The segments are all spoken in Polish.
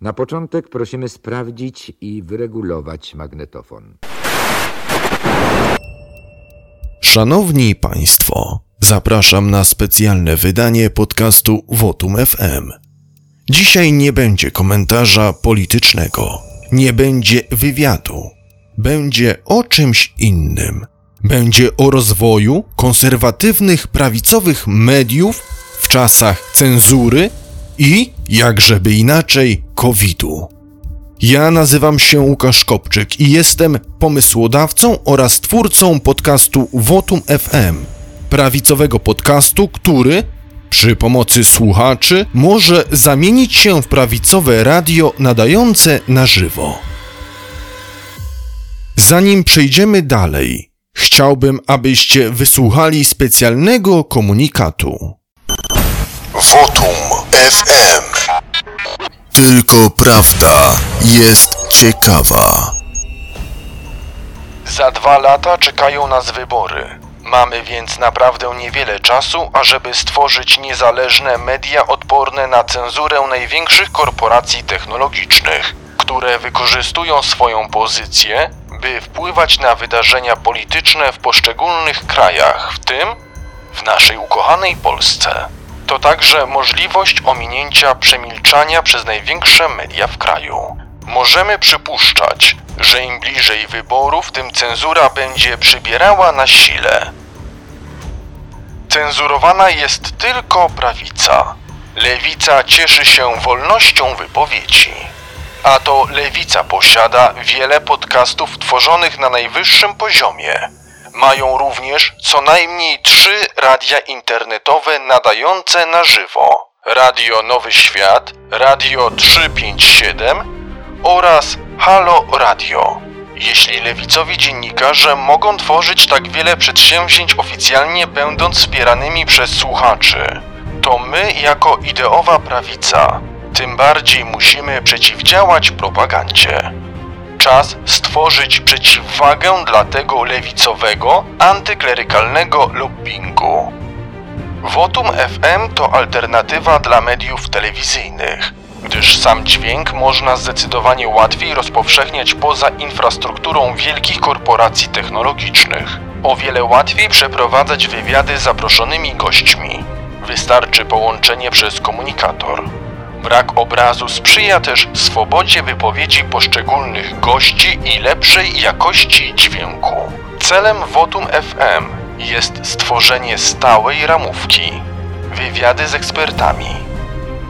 Na początek prosimy sprawdzić i wyregulować magnetofon. Szanowni Państwo, zapraszam na specjalne wydanie podcastu Votum FM. Dzisiaj nie będzie komentarza politycznego, nie będzie wywiadu, będzie o czymś innym. Będzie o rozwoju konserwatywnych prawicowych mediów w czasach cenzury i, jakżeby inaczej, COVID-u. Ja nazywam się Łukasz Kopczyk i jestem pomysłodawcą oraz twórcą podcastu Votum FM, prawicowego podcastu, który przy pomocy słuchaczy może zamienić się w prawicowe radio nadające na żywo. Zanim przejdziemy dalej, chciałbym, abyście wysłuchali specjalnego komunikatu. Votum FM. Tylko prawda jest ciekawa. Za dwa lata czekają nas wybory. Mamy więc naprawdę niewiele czasu, ażeby stworzyć niezależne media odporne na cenzurę największych korporacji technologicznych, które wykorzystują swoją pozycję, by wpływać na wydarzenia polityczne w poszczególnych krajach, w tym w naszej ukochanej Polsce. To także możliwość ominięcia przemilczania przez największe media w kraju. Możemy przypuszczać, że im bliżej wyborów, tym cenzura będzie przybierała na sile. Cenzurowana jest tylko prawica. Lewica cieszy się wolnością wypowiedzi. A to lewica posiada wiele podcastów tworzonych na najwyższym poziomie. Mają również co najmniej trzy radia internetowe nadające na żywo. Radio Nowy Świat, Radio 357 oraz Halo Radio. Jeśli lewicowi dziennikarze mogą tworzyć tak wiele przedsięwzięć oficjalnie będąc wspieranymi przez słuchaczy, to my jako ideowa prawica tym bardziej musimy przeciwdziałać propagandzie. Czas stworzyć przeciwwagę dla tego lewicowego, antyklerykalnego lobbingu. Votum FM to alternatywa dla mediów telewizyjnych, gdyż sam dźwięk można zdecydowanie łatwiej rozpowszechniać poza infrastrukturą wielkich korporacji technologicznych. O wiele łatwiej przeprowadzać wywiady z zaproszonymi gośćmi. Wystarczy połączenie przez komunikator. Brak obrazu sprzyja też swobodzie wypowiedzi poszczególnych gości i lepszej jakości dźwięku. Celem Votum FM jest stworzenie stałej ramówki. Wywiady z ekspertami.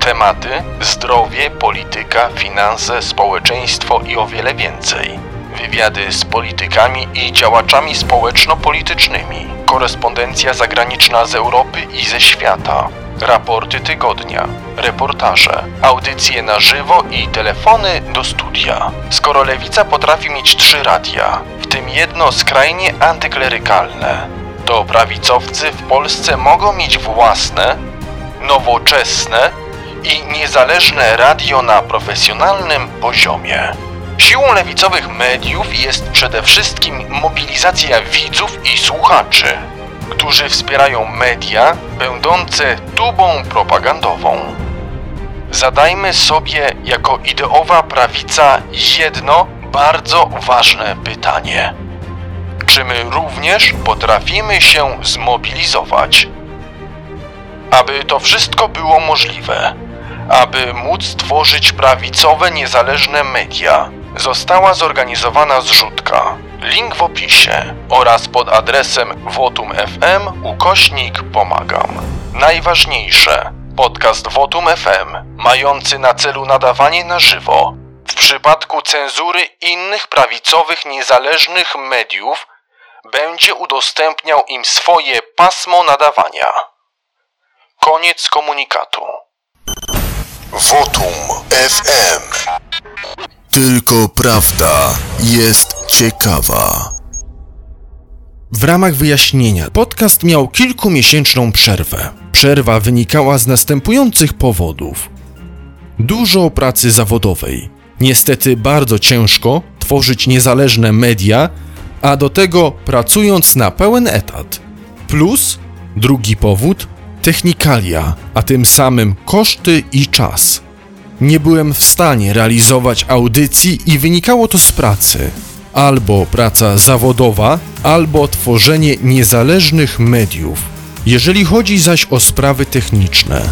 Tematy: zdrowie, polityka, finanse, społeczeństwo i o wiele więcej. Wywiady z politykami i działaczami społeczno-politycznymi. Korespondencja zagraniczna z Europy i ze świata raporty tygodnia, reportaże, audycje na żywo i telefony do studia. Skoro lewica potrafi mieć trzy radia, w tym jedno skrajnie antyklerykalne, to prawicowcy w Polsce mogą mieć własne, nowoczesne i niezależne radio na profesjonalnym poziomie. Siłą lewicowych mediów jest przede wszystkim mobilizacja widzów i słuchaczy którzy wspierają media będące tubą propagandową. Zadajmy sobie jako ideowa prawica jedno bardzo ważne pytanie. Czy my również potrafimy się zmobilizować? Aby to wszystko było możliwe, aby móc tworzyć prawicowe, niezależne media, została zorganizowana zrzutka link w opisie oraz pod adresem Votum FM ukośnik pomagam. Najważniejsze, podcast Votum FM, mający na celu nadawanie na żywo. W przypadku cenzury innych prawicowych niezależnych mediów będzie udostępniał im swoje pasmo nadawania. Koniec komunikatu. Votum FM. Tylko prawda jest ciekawa. W ramach wyjaśnienia, podcast miał kilkumiesięczną przerwę. Przerwa wynikała z następujących powodów: dużo pracy zawodowej. Niestety bardzo ciężko tworzyć niezależne media, a do tego pracując na pełen etat. Plus drugi powód technikalia, a tym samym koszty i czas. nie byłem w stanie realizować audycji i wynikało to z pracy. Albo praca zawodowa, albo tworzenie niezależnych mediów. Jeżeli chodzi zaś o sprawy techniczne,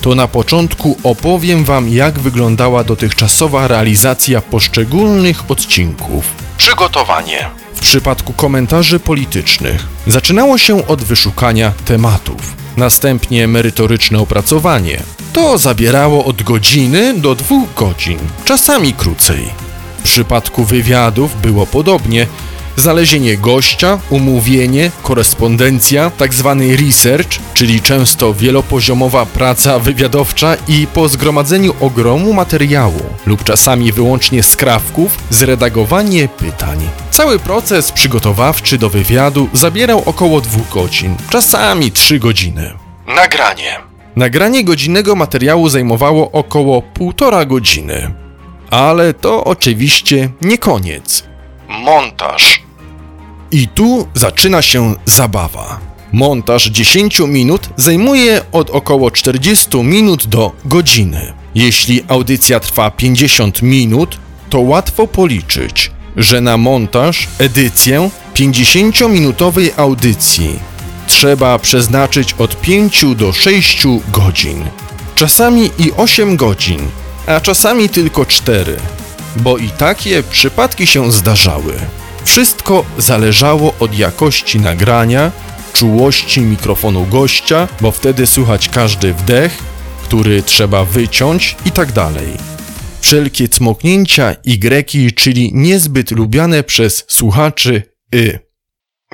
to na początku opowiem Wam, jak wyglądała dotychczasowa realizacja poszczególnych odcinków. Przygotowanie. W przypadku komentarzy politycznych zaczynało się od wyszukania tematów, następnie merytoryczne opracowanie. To zabierało od godziny do dwóch godzin, czasami krócej. W przypadku wywiadów było podobnie, znalezienie gościa, umówienie, korespondencja, tak zwany research, czyli często wielopoziomowa praca wywiadowcza i po zgromadzeniu ogromu materiału lub czasami wyłącznie skrawków, zredagowanie pytań. Cały proces przygotowawczy do wywiadu zabierał około dwóch godzin, czasami trzy godziny. Nagranie. Nagranie godzinnego materiału zajmowało około półtora godziny. Ale to oczywiście nie koniec. Montaż. I tu zaczyna się zabawa. Montaż 10 minut zajmuje od około 40 minut do godziny. Jeśli audycja trwa 50 minut, to łatwo policzyć, że na montaż, edycję 50-minutowej audycji trzeba przeznaczyć od 5 do 6 godzin. Czasami i 8 godzin, a czasami tylko 4, bo i takie przypadki się zdarzały. Wszystko zależało od jakości nagrania, czułości mikrofonu gościa, bo wtedy słychać każdy wdech, który trzeba wyciąć i tak dalej. Wszelkie cmoknięcia greki, czyli niezbyt lubiane przez słuchaczy y.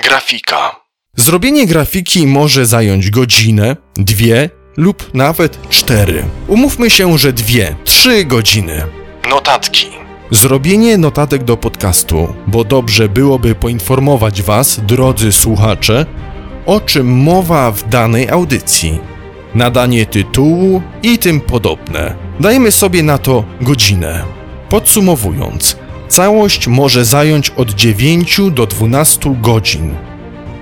Grafika. Zrobienie grafiki może zająć godzinę, dwie lub nawet cztery. Umówmy się, że dwie, trzy godziny. Notatki. Zrobienie notatek do podcastu, bo dobrze byłoby poinformować Was, drodzy słuchacze, o czym mowa w danej audycji. Nadanie tytułu i tym podobne. Dajmy sobie na to godzinę. Podsumowując, całość może zająć od 9 do 12 godzin.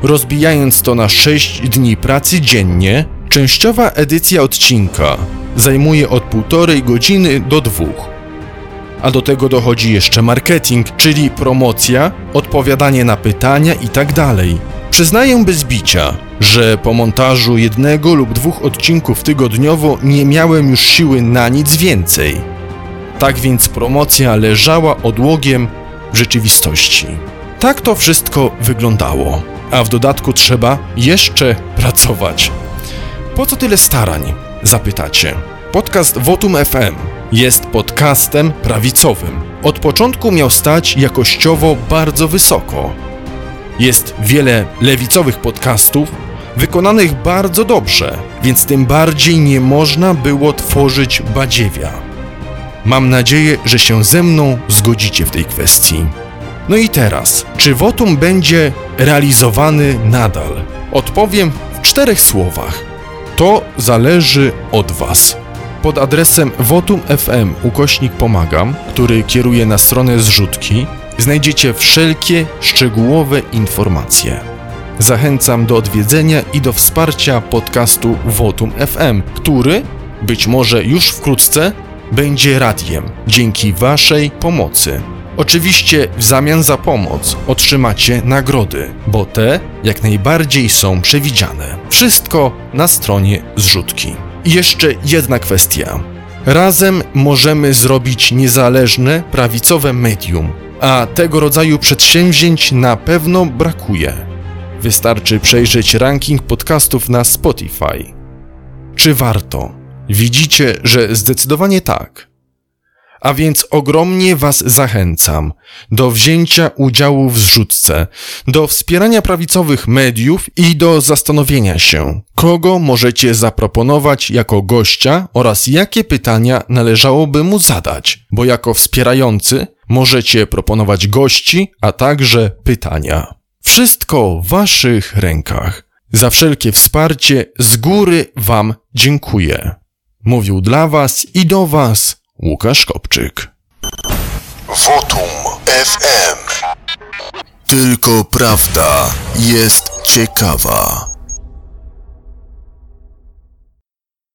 Rozbijając to na 6 dni pracy dziennie, częściowa edycja odcinka zajmuje od półtorej godziny do dwóch a do tego dochodzi jeszcze marketing, czyli promocja, odpowiadanie na pytania itd. Tak Przyznaję bez bicia, że po montażu jednego lub dwóch odcinków tygodniowo nie miałem już siły na nic więcej. Tak więc promocja leżała odłogiem w rzeczywistości. Tak to wszystko wyglądało, a w dodatku trzeba jeszcze pracować. Po co tyle starań? Zapytacie. Podcast Votum FM jest podcastem prawicowym. Od początku miał stać jakościowo bardzo wysoko. Jest wiele lewicowych podcastów wykonanych bardzo dobrze, więc tym bardziej nie można było tworzyć badziewia. Mam nadzieję, że się ze mną zgodzicie w tej kwestii. No i teraz, czy wotum będzie realizowany nadal? Odpowiem w czterech słowach. To zależy od Was pod adresem votum.fm ukośnik pomagam, który kieruje na stronę zrzutki, znajdziecie wszelkie szczegółowe informacje. Zachęcam do odwiedzenia i do wsparcia podcastu Votum FM, który być może już wkrótce będzie radiem dzięki Waszej pomocy. Oczywiście w zamian za pomoc otrzymacie nagrody, bo te jak najbardziej są przewidziane. Wszystko na stronie zrzutki. I jeszcze jedna kwestia. Razem możemy zrobić niezależne, prawicowe medium, a tego rodzaju przedsięwzięć na pewno brakuje. Wystarczy przejrzeć ranking podcastów na Spotify. Czy warto? Widzicie, że zdecydowanie tak. A więc ogromnie Was zachęcam do wzięcia udziału w zrzutce, do wspierania prawicowych mediów i do zastanowienia się, kogo możecie zaproponować jako gościa oraz jakie pytania należałoby mu zadać, bo jako wspierający możecie proponować gości, a także pytania. Wszystko w Waszych rękach. Za wszelkie wsparcie z góry Wam dziękuję. Mówił dla Was i do Was Łukasz Kopczyk. Wotum FM. Tylko prawda jest ciekawa.